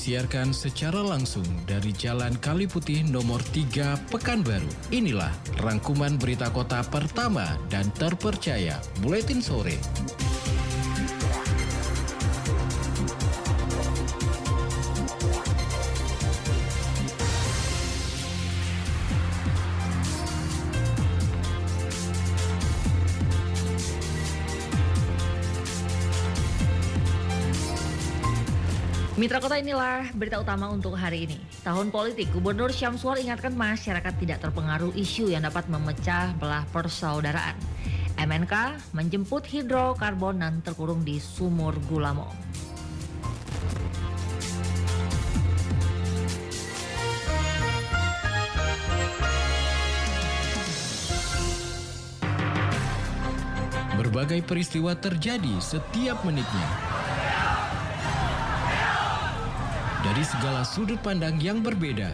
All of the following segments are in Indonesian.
disiarkan secara langsung dari Jalan Kali Putih nomor 3 Pekanbaru. Inilah rangkuman berita kota pertama dan terpercaya Buletin Sore. Mitra Kota inilah berita utama untuk hari ini. Tahun politik, Gubernur Syamsuar ingatkan masyarakat tidak terpengaruh isu yang dapat memecah belah persaudaraan. MNK menjemput hidrokarbon dan terkurung di sumur Gulamo. Berbagai peristiwa terjadi setiap menitnya dari segala sudut pandang yang berbeda.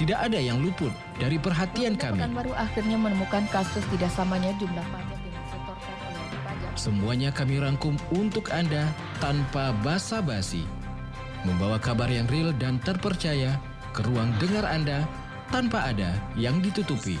Tidak ada yang luput dari perhatian kami. baru akhirnya menemukan kasus tidak samanya jumlah pajak yang disetorkan oleh pajak. Semuanya kami rangkum untuk Anda tanpa basa-basi. Membawa kabar yang real dan terpercaya ke ruang dengar Anda tanpa ada yang ditutupi.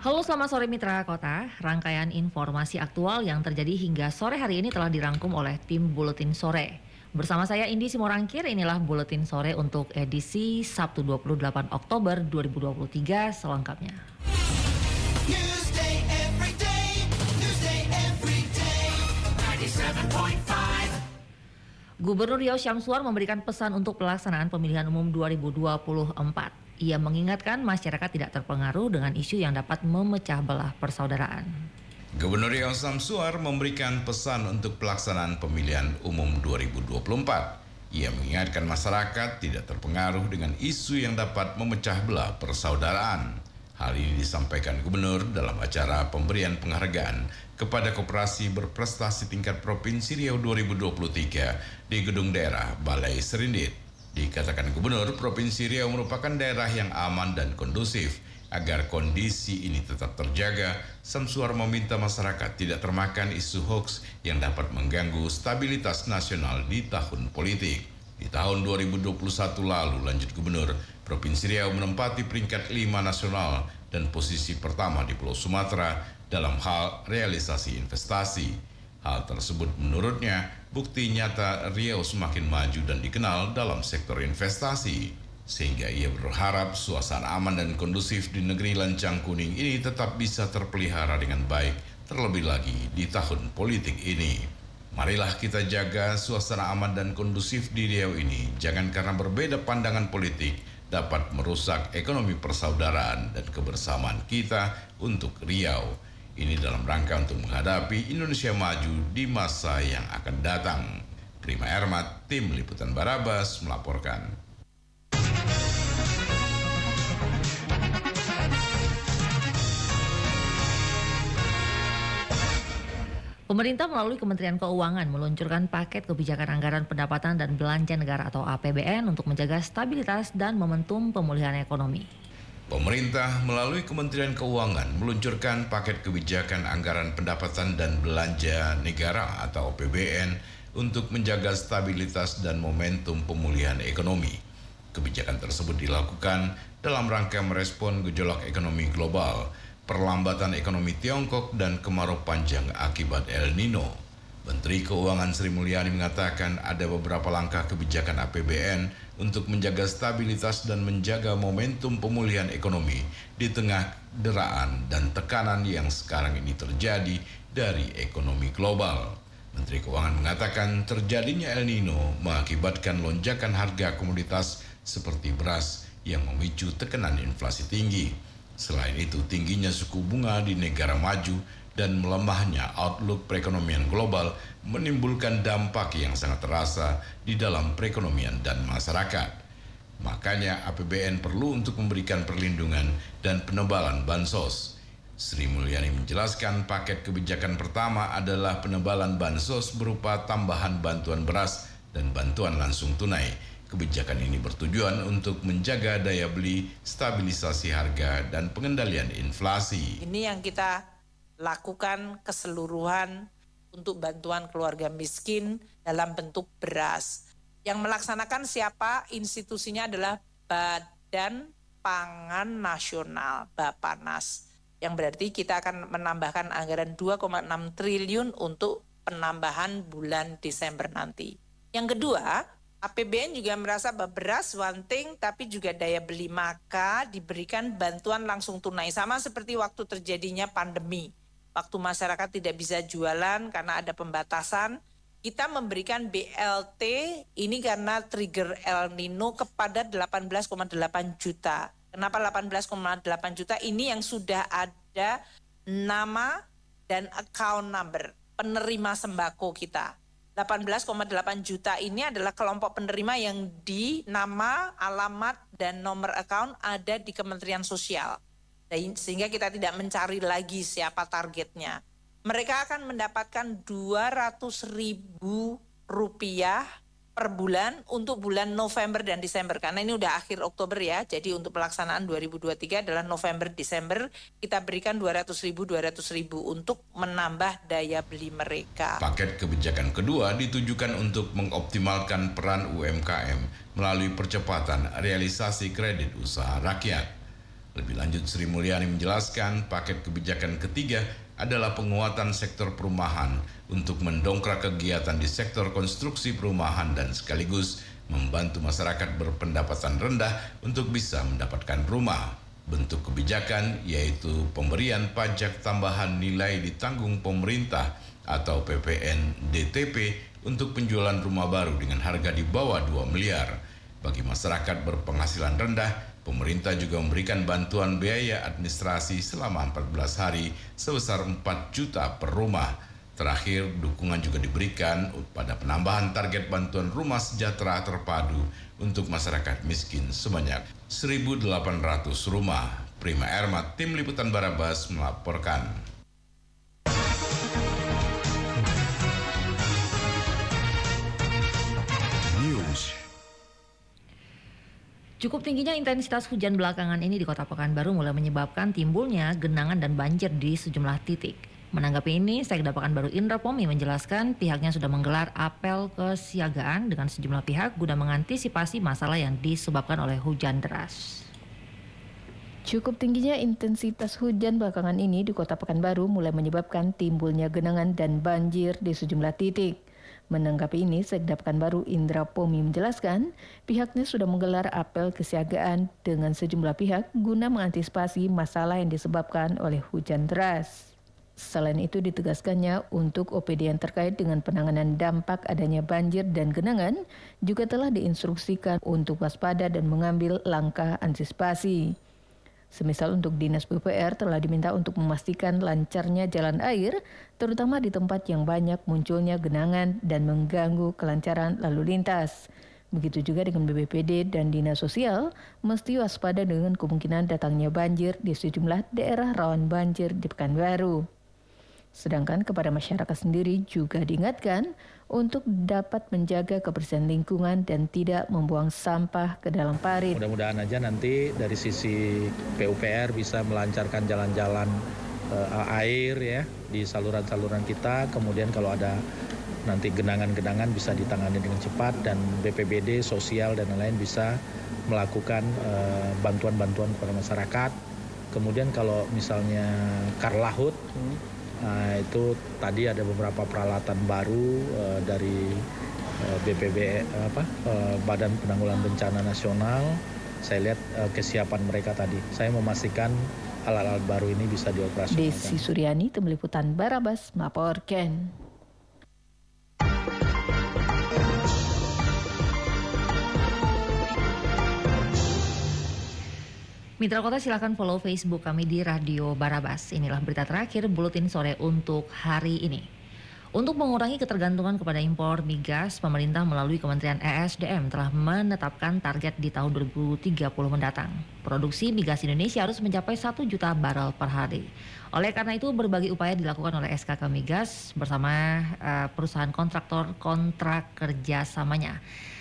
Halo selamat sore Mitra Kota, rangkaian informasi aktual yang terjadi hingga sore hari ini telah dirangkum oleh tim Buletin Sore. Bersama saya Indi Simorangkir, inilah Buletin Sore untuk edisi Sabtu 28 Oktober 2023 selengkapnya. Gubernur Riau Syamsuar memberikan pesan untuk pelaksanaan pemilihan umum 2024. Ia mengingatkan masyarakat tidak terpengaruh dengan isu yang dapat memecah belah persaudaraan. Gubernur Riau Samsuar memberikan pesan untuk pelaksanaan pemilihan umum 2024. Ia mengingatkan masyarakat tidak terpengaruh dengan isu yang dapat memecah belah persaudaraan. Hal ini disampaikan Gubernur dalam acara pemberian penghargaan kepada Koperasi Berprestasi Tingkat Provinsi Riau 2023 di Gedung Daerah Balai Serindit. Dikatakan Gubernur Provinsi Riau merupakan daerah yang aman dan kondusif. Agar kondisi ini tetap terjaga, Samsuar meminta masyarakat tidak termakan isu hoax yang dapat mengganggu stabilitas nasional di tahun politik. Di tahun 2021 lalu, lanjut Gubernur, Provinsi Riau menempati peringkat 5 nasional dan posisi pertama di Pulau Sumatera dalam hal realisasi investasi. Hal tersebut menurutnya bukti nyata Riau semakin maju dan dikenal dalam sektor investasi. Sehingga ia berharap suasana aman dan kondusif di negeri lancang kuning ini tetap bisa terpelihara dengan baik terlebih lagi di tahun politik ini. Marilah kita jaga suasana aman dan kondusif di Riau ini. Jangan karena berbeda pandangan politik dapat merusak ekonomi persaudaraan dan kebersamaan kita untuk Riau. Ini dalam rangka untuk menghadapi Indonesia maju di masa yang akan datang. Prima Ermat, Tim Liputan Barabas melaporkan. Pemerintah melalui Kementerian Keuangan meluncurkan paket kebijakan anggaran pendapatan dan belanja negara atau APBN untuk menjaga stabilitas dan momentum pemulihan ekonomi. Pemerintah melalui Kementerian Keuangan meluncurkan paket kebijakan anggaran pendapatan dan belanja negara atau APBN untuk menjaga stabilitas dan momentum pemulihan ekonomi. Kebijakan tersebut dilakukan dalam rangka merespon gejolak ekonomi global, perlambatan ekonomi Tiongkok dan kemarau panjang akibat El Nino. Menteri Keuangan Sri Mulyani mengatakan ada beberapa langkah kebijakan APBN untuk menjaga stabilitas dan menjaga momentum pemulihan ekonomi di tengah deraan dan tekanan yang sekarang ini terjadi dari ekonomi global. Menteri Keuangan mengatakan terjadinya El Nino mengakibatkan lonjakan harga komoditas seperti beras yang memicu tekanan inflasi tinggi. Selain itu, tingginya suku bunga di negara maju dan melemahnya outlook perekonomian global menimbulkan dampak yang sangat terasa di dalam perekonomian dan masyarakat. Makanya APBN perlu untuk memberikan perlindungan dan penebalan bansos. Sri Mulyani menjelaskan paket kebijakan pertama adalah penebalan bansos berupa tambahan bantuan beras dan bantuan langsung tunai. Kebijakan ini bertujuan untuk menjaga daya beli, stabilisasi harga, dan pengendalian inflasi. Ini yang kita lakukan keseluruhan untuk bantuan keluarga miskin dalam bentuk beras yang melaksanakan siapa institusinya adalah Badan Pangan Nasional Bapanas yang berarti kita akan menambahkan anggaran 2,6 triliun untuk penambahan bulan Desember nanti. Yang kedua, APBN juga merasa bahwa beras one tapi juga daya beli maka diberikan bantuan langsung tunai sama seperti waktu terjadinya pandemi. Waktu masyarakat tidak bisa jualan karena ada pembatasan, kita memberikan BLT ini karena trigger El Nino kepada 18,8 juta. Kenapa 18,8 juta? Ini yang sudah ada nama dan account number penerima sembako kita. 18,8 juta ini adalah kelompok penerima yang di nama, alamat, dan nomor account ada di Kementerian Sosial. Sehingga kita tidak mencari lagi siapa targetnya. Mereka akan mendapatkan 200 ribu rupiah per bulan untuk bulan November dan Desember. Karena ini udah akhir Oktober ya jadi untuk pelaksanaan 2023 adalah November Desember kita berikan 200 ribu 200 ribu untuk menambah daya beli mereka. Paket kebijakan kedua ditujukan untuk mengoptimalkan peran UMKM melalui percepatan realisasi kredit usaha rakyat lebih lanjut Sri Mulyani menjelaskan paket kebijakan ketiga adalah penguatan sektor perumahan untuk mendongkrak kegiatan di sektor konstruksi perumahan dan sekaligus membantu masyarakat berpendapatan rendah untuk bisa mendapatkan rumah. Bentuk kebijakan yaitu pemberian pajak tambahan nilai ditanggung pemerintah atau PPN DTP untuk penjualan rumah baru dengan harga di bawah 2 miliar. Bagi masyarakat berpenghasilan rendah, Pemerintah juga memberikan bantuan biaya administrasi selama 14 hari sebesar 4 juta per rumah. Terakhir, dukungan juga diberikan pada penambahan target bantuan rumah sejahtera terpadu untuk masyarakat miskin sebanyak 1.800 rumah. Prima Erma, Tim Liputan Barabas melaporkan. Cukup tingginya intensitas hujan belakangan ini di kota Pekanbaru mulai menyebabkan timbulnya genangan dan banjir di sejumlah titik. Menanggapi ini, Sekda Pekanbaru Indra Pomi menjelaskan pihaknya sudah menggelar apel kesiagaan dengan sejumlah pihak guna mengantisipasi masalah yang disebabkan oleh hujan deras. Cukup tingginya intensitas hujan belakangan ini di kota Pekanbaru mulai menyebabkan timbulnya genangan dan banjir di sejumlah titik. Menanggapi ini, Sekda Pekanbaru Indra Pomi menjelaskan pihaknya sudah menggelar apel kesiagaan dengan sejumlah pihak guna mengantisipasi masalah yang disebabkan oleh hujan deras. Selain itu ditegaskannya untuk OPD yang terkait dengan penanganan dampak adanya banjir dan genangan juga telah diinstruksikan untuk waspada dan mengambil langkah antisipasi. Semisal untuk Dinas PUPR telah diminta untuk memastikan lancarnya jalan air, terutama di tempat yang banyak munculnya genangan dan mengganggu kelancaran lalu lintas. Begitu juga dengan BPPD dan Dinas Sosial, mesti waspada dengan kemungkinan datangnya banjir di sejumlah daerah rawan banjir di Pekanbaru. Sedangkan kepada masyarakat sendiri juga diingatkan untuk dapat menjaga kebersihan lingkungan dan tidak membuang sampah ke dalam parit. Mudah-mudahan aja nanti dari sisi PUPR bisa melancarkan jalan-jalan uh, air ya di saluran-saluran kita. Kemudian kalau ada nanti genangan-genangan bisa ditangani dengan cepat dan BPBD, sosial dan lain-lain bisa melakukan uh, bantuan-bantuan kepada masyarakat. Kemudian kalau misalnya karlahut hmm Nah, itu tadi ada beberapa peralatan baru uh, dari uh, eh, BPB apa uh, Badan Penanggulangan Bencana Nasional. Saya lihat uh, kesiapan mereka tadi. Saya memastikan alat-alat baru ini bisa dioperasikan. Desi Suryani, Tim Liputan Barabas melaporkan. Mitra Kota silahkan follow Facebook kami di Radio Barabas. Inilah berita terakhir Buletin Sore untuk hari ini. Untuk mengurangi ketergantungan kepada impor migas, pemerintah melalui Kementerian ESDM telah menetapkan target di tahun 2030 mendatang. Produksi migas Indonesia harus mencapai 1 juta barrel per hari. Oleh karena itu, berbagai upaya dilakukan oleh SKK Migas bersama uh, perusahaan kontraktor kontrak kerjasamanya.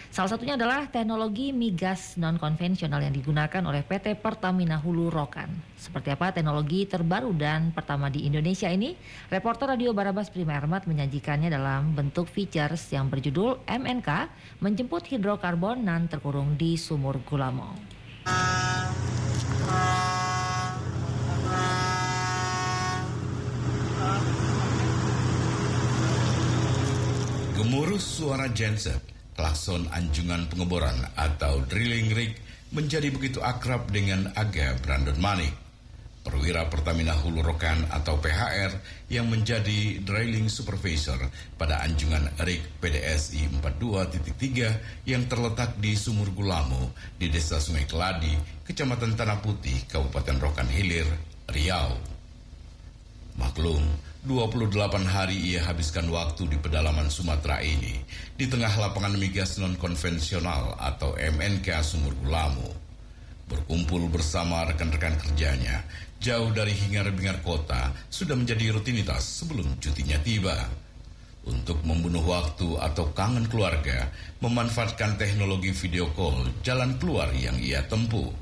Salah satunya adalah teknologi migas non-konvensional yang digunakan oleh PT Pertamina Hulu Rokan. Seperti apa teknologi terbaru dan pertama di Indonesia ini? Reporter Radio Barabas Prima Ermat menyajikannya dalam bentuk features yang berjudul MNK menjemput hidrokarbon nan terkurung di sumur Gulamo. Gemuruh suara genset klakson anjungan pengeboran atau drilling rig menjadi begitu akrab dengan Aga Brandon Manik. Perwira Pertamina Hulu Rokan atau PHR yang menjadi drilling supervisor pada anjungan rig PDSI 42.3 yang terletak di Sumur Gulamo di Desa Sungai Keladi, Kecamatan Tanah Putih, Kabupaten Rokan Hilir, Riau. Maklum, 28 hari ia habiskan waktu di pedalaman Sumatera ini, di tengah lapangan migas non-konvensional atau MNK Sumur Gulamu. Berkumpul bersama rekan-rekan kerjanya, jauh dari hingar-bingar kota, sudah menjadi rutinitas sebelum cutinya tiba. Untuk membunuh waktu atau kangen keluarga, memanfaatkan teknologi video call jalan keluar yang ia tempuh.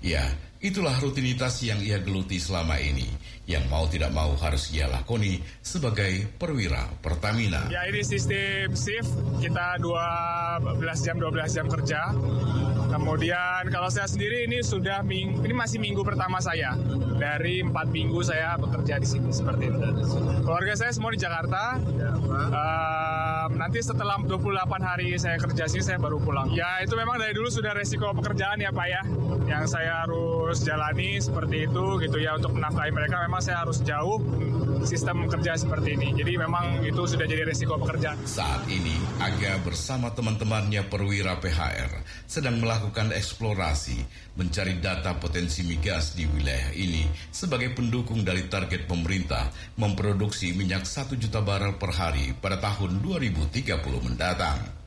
Ya, itulah rutinitas yang ia geluti selama ini yang mau tidak mau harus ia lakoni sebagai perwira Pertamina. Ya ini sistem shift, kita 12 jam 12 jam kerja. Kemudian kalau saya sendiri ini sudah ming, ini masih minggu pertama saya. Dari empat minggu saya bekerja di sini seperti itu. Keluarga saya semua di Jakarta. Uh, nanti setelah 28 hari saya kerja sini saya baru pulang. Ya itu memang dari dulu sudah resiko pekerjaan ya Pak ya. Yang saya harus jalani seperti itu gitu ya untuk menafkahi mereka memang saya harus jauh sistem kerja seperti ini. Jadi memang itu sudah jadi resiko pekerjaan. Saat ini Aga bersama teman-temannya perwira PHR sedang melakukan eksplorasi mencari data potensi migas di wilayah ini sebagai pendukung dari target pemerintah memproduksi minyak 1 juta barel per hari pada tahun 2030 mendatang.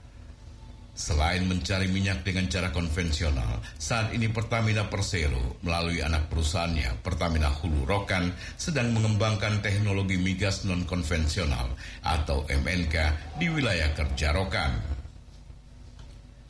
Selain mencari minyak dengan cara konvensional, saat ini Pertamina Persero melalui anak perusahaannya Pertamina Hulu Rokan sedang mengembangkan teknologi migas non-konvensional atau MNK di wilayah kerja Rokan.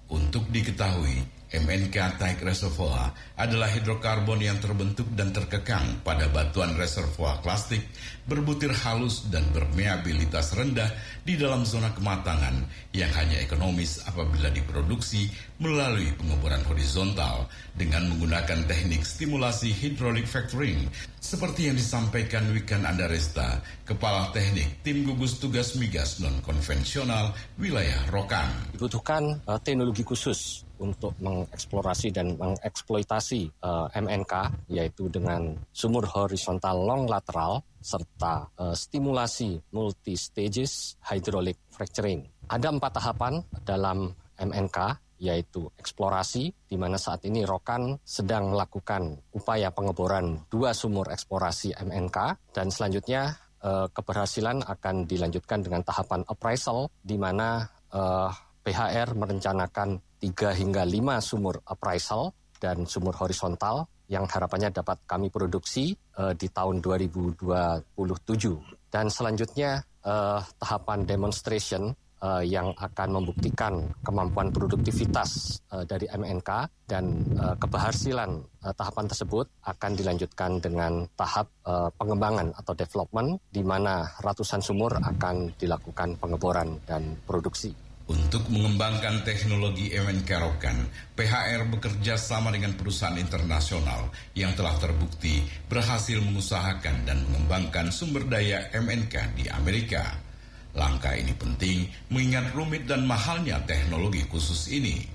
Untuk diketahui, MNK Tank Reservoir adalah hidrokarbon yang terbentuk dan terkekang pada batuan reservoir plastik berbutir halus dan bermeabilitas rendah di dalam zona kematangan yang hanya ekonomis apabila diproduksi melalui pengeboran horizontal dengan menggunakan teknik stimulasi hydraulic fracturing seperti yang disampaikan Wikan Andaresta, Kepala Teknik Tim Gugus Tugas Migas Non-Konvensional Wilayah Rokan. Dibutuhkan uh, teknologi khusus untuk mengeksplorasi dan mengeksploitasi uh, eh, MNK yaitu dengan sumur horizontal long lateral serta uh, stimulasi multi stages hydraulic fracturing. Ada empat tahapan dalam MNK yaitu eksplorasi, di mana saat ini Rokan sedang melakukan upaya pengeboran dua sumur eksplorasi MNK, dan selanjutnya uh, keberhasilan akan dilanjutkan dengan tahapan appraisal, di mana uh, PHR merencanakan 3 hingga 5 sumur appraisal dan sumur horizontal yang harapannya dapat kami produksi uh, di tahun 2027. Dan selanjutnya uh, tahapan demonstration uh, yang akan membuktikan kemampuan produktivitas uh, dari MNK dan uh, keberhasilan uh, tahapan tersebut akan dilanjutkan dengan tahap uh, pengembangan atau development di mana ratusan sumur akan dilakukan pengeboran dan produksi. Untuk mengembangkan teknologi MNK Rokan, PHR bekerja sama dengan perusahaan internasional yang telah terbukti berhasil mengusahakan dan mengembangkan sumber daya MNK di Amerika. Langkah ini penting mengingat rumit dan mahalnya teknologi khusus ini.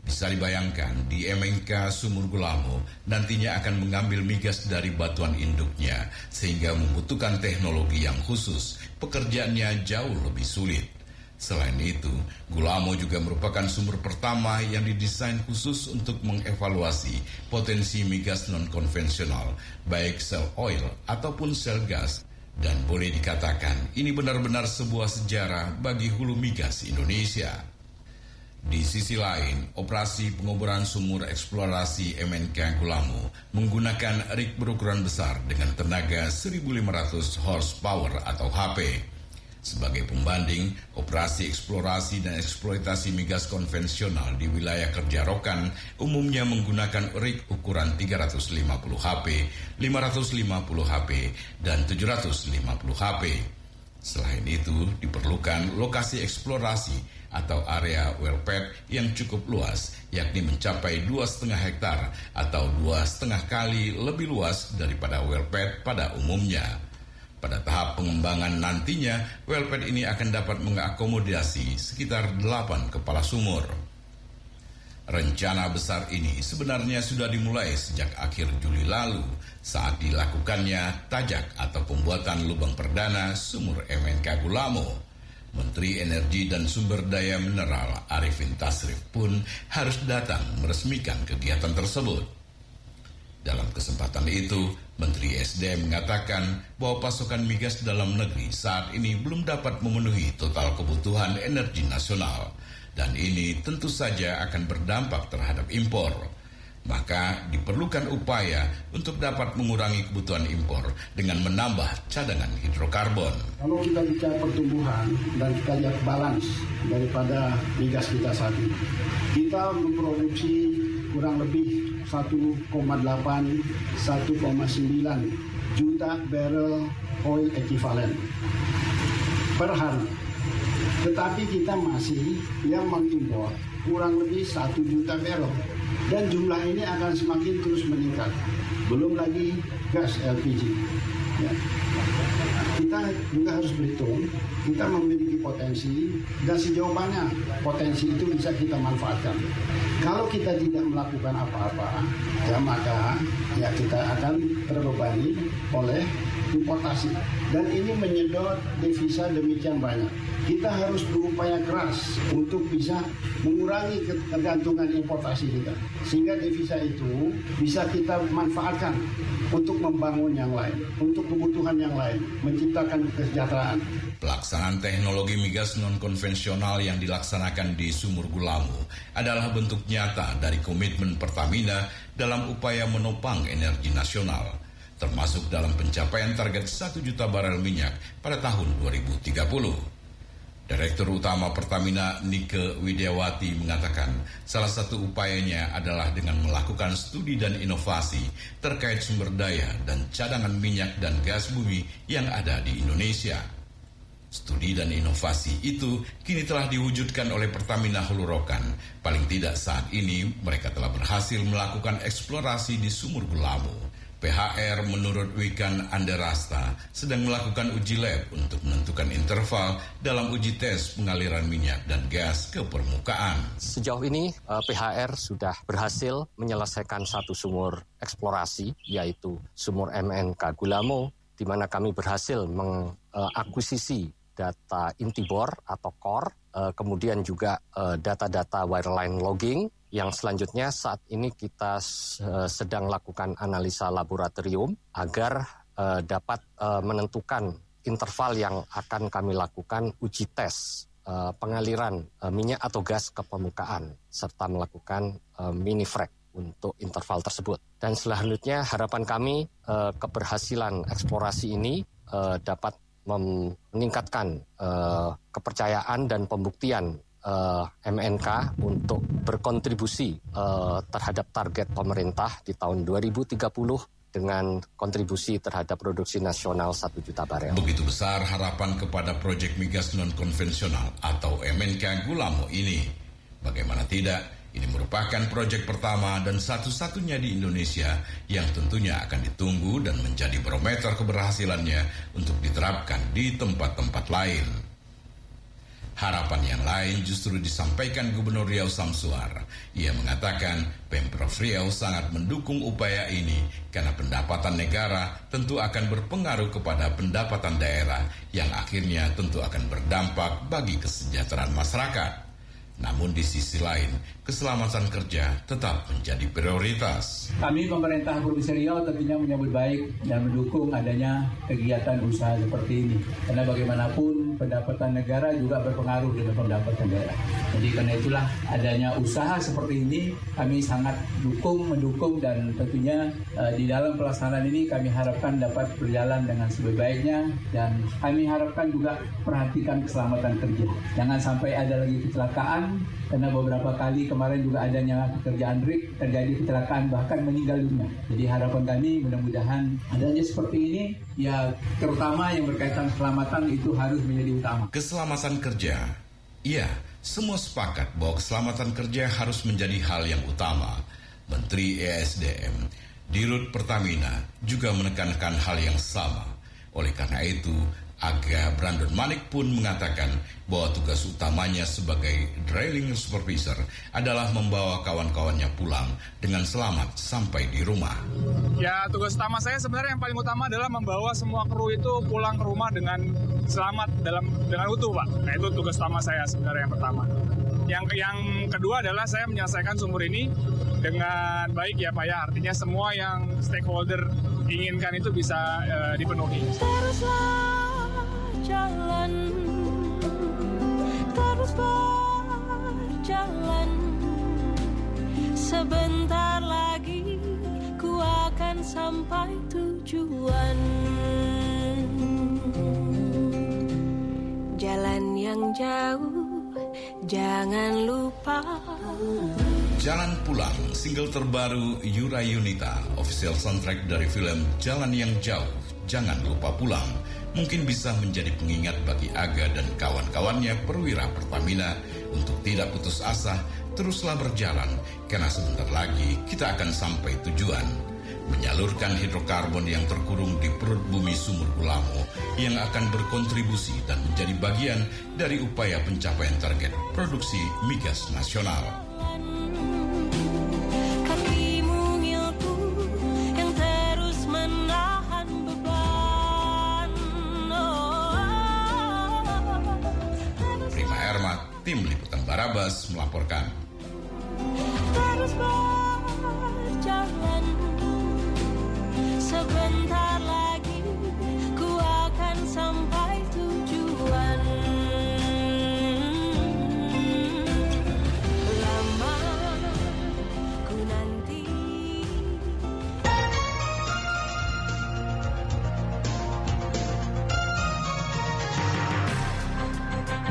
Bisa dibayangkan di MNK Sumur Gulamo nantinya akan mengambil migas dari batuan induknya sehingga membutuhkan teknologi yang khusus. Pekerjaannya jauh lebih sulit. Selain itu, Gulamo juga merupakan sumber pertama yang didesain khusus untuk mengevaluasi potensi migas non-konvensional, baik sel oil ataupun sel gas. Dan boleh dikatakan ini benar-benar sebuah sejarah bagi hulu migas Indonesia. Di sisi lain, operasi pengoboran sumur eksplorasi MNK Gulamo menggunakan rig berukuran besar dengan tenaga 1500 horsepower atau HP sebagai pembanding, operasi eksplorasi dan eksploitasi migas konvensional di wilayah kerja Rokan umumnya menggunakan rig ukuran 350 HP, 550 HP, dan 750 HP. Selain itu, diperlukan lokasi eksplorasi atau area wellpad yang cukup luas, yakni mencapai 2,5 hektar atau 2,5 kali lebih luas daripada wellpad pada umumnya. Pada tahap pengembangan nantinya, wellpad ini akan dapat mengakomodasi sekitar 8 kepala sumur. Rencana besar ini sebenarnya sudah dimulai sejak akhir Juli lalu saat dilakukannya tajak atau pembuatan lubang perdana sumur MNK Gulamo. Menteri Energi dan Sumber Daya Mineral Arifin Tasrif pun harus datang meresmikan kegiatan tersebut. Dalam kesempatan itu, Menteri SDM mengatakan bahwa pasokan migas dalam negeri saat ini belum dapat memenuhi total kebutuhan energi nasional dan ini tentu saja akan berdampak terhadap impor. Maka diperlukan upaya untuk dapat mengurangi kebutuhan impor dengan menambah cadangan hidrokarbon. Kalau kita bicara pertumbuhan dan kita lihat balance daripada migas kita saat ini, kita memproduksi kurang lebih 1,8 1,9 juta barrel oil equivalent per hari. Tetapi kita masih yang mengimpor kurang lebih 1 juta barrel dan jumlah ini akan semakin terus meningkat. Belum lagi gas LPG. Ya. Kita juga harus berhitung, kita memiliki potensi dan sejauh mana potensi itu bisa kita manfaatkan. Kalau kita tidak melakukan apa-apa, ya maka ya kita akan terbebani oleh importasi dan ini menyedot devisa demikian banyak. Kita harus berupaya keras untuk bisa mengurangi ketergantungan importasi kita sehingga devisa itu bisa kita manfaatkan untuk membangun yang lain, untuk kebutuhan yang lain, menciptakan kesejahteraan. Pelaksanaan teknologi migas non-konvensional yang dilaksanakan di Sumur Gulamu adalah bentuk nyata dari komitmen Pertamina dalam upaya menopang energi nasional termasuk dalam pencapaian target 1 juta barel minyak pada tahun 2030. Direktur Utama Pertamina Nike Widiawati mengatakan salah satu upayanya adalah dengan melakukan studi dan inovasi terkait sumber daya dan cadangan minyak dan gas bumi yang ada di Indonesia. Studi dan inovasi itu kini telah diwujudkan oleh Pertamina Hulu Rokan. Paling tidak saat ini mereka telah berhasil melakukan eksplorasi di sumur Gulamu. PHR menurut Wikan Andarasta sedang melakukan uji lab untuk menentukan interval dalam uji tes pengaliran minyak dan gas ke permukaan. Sejauh ini eh, PHR sudah berhasil menyelesaikan satu sumur eksplorasi yaitu sumur MNK Gulamo di mana kami berhasil mengakuisisi data inti bor atau core, eh, kemudian juga eh, data-data wireline logging yang selanjutnya saat ini kita uh, sedang lakukan analisa laboratorium agar uh, dapat uh, menentukan interval yang akan kami lakukan uji tes pengaliran minyak atau gas ke permukaan serta melakukan mini frac untuk interval tersebut. Dan selanjutnya harapan kami keberhasilan eksplorasi ini dapat meningkatkan kepercayaan dan pembuktian uh, eh, MNK untuk berkontribusi uh, terhadap target pemerintah di tahun 2030 dengan kontribusi terhadap produksi nasional 1 juta barel. Begitu besar harapan kepada proyek migas non-konvensional atau MNK Gulamo ini. Bagaimana tidak, ini merupakan proyek pertama dan satu-satunya di Indonesia yang tentunya akan ditunggu dan menjadi barometer keberhasilannya untuk diterapkan di tempat-tempat lain. Harapan yang lain justru disampaikan Gubernur Riau Samsuar. Ia mengatakan Pemprov Riau sangat mendukung upaya ini karena pendapatan negara tentu akan berpengaruh kepada pendapatan daerah yang akhirnya tentu akan berdampak bagi kesejahteraan masyarakat. Namun di sisi lain, keselamatan kerja tetap menjadi prioritas. Kami pemerintah Provinsi Riau tentunya menyambut baik dan mendukung adanya kegiatan usaha seperti ini. Karena bagaimanapun pendapatan negara juga berpengaruh dengan pendapatan daerah. Jadi karena itulah adanya usaha seperti ini kami sangat dukung, mendukung dan tentunya uh, di dalam pelaksanaan ini kami harapkan dapat berjalan dengan sebaik-baiknya dan kami harapkan juga perhatikan keselamatan kerja. Jangan sampai ada lagi kecelakaan karena beberapa kali kemarin juga adanya pekerjaan rig terjadi kecelakaan bahkan meninggal dunia. Jadi harapan kami mudah-mudahan adanya seperti ini ya terutama yang berkaitan keselamatan itu harus menjadi utama. Keselamatan kerja, iya semua sepakat bahwa keselamatan kerja harus menjadi hal yang utama. Menteri ESDM Dirut Pertamina juga menekankan hal yang sama. Oleh karena itu, Aga Brandon Manik pun mengatakan bahwa tugas utamanya sebagai drilling supervisor adalah membawa kawan-kawannya pulang dengan selamat sampai di rumah. Ya, tugas utama saya sebenarnya yang paling utama adalah membawa semua kru itu pulang ke rumah dengan selamat dalam dengan utuh, Pak. Nah, itu tugas utama saya sebenarnya yang pertama. Yang yang kedua adalah saya menyelesaikan sumur ini dengan baik ya Pak ya. Artinya semua yang stakeholder inginkan itu bisa uh, dipenuhi. Teruslah Jalan yang jauh jangan lupa. Jalan Pulang, single terbaru Yura Yunita, official soundtrack dari film Jalan yang Jauh, Jangan Lupa Pulang, mungkin bisa menjadi pengingat bagi Aga dan kawan-kawannya perwira Pertamina. Untuk tidak putus asa, teruslah berjalan, karena sebentar lagi kita akan sampai tujuan. Menyalurkan hidrokarbon yang terkurung di perut bumi sumur Ulamo yang akan berkontribusi dan menjadi bagian dari upaya pencapaian target produksi migas nasional. Tim Liputan Barabas melaporkan.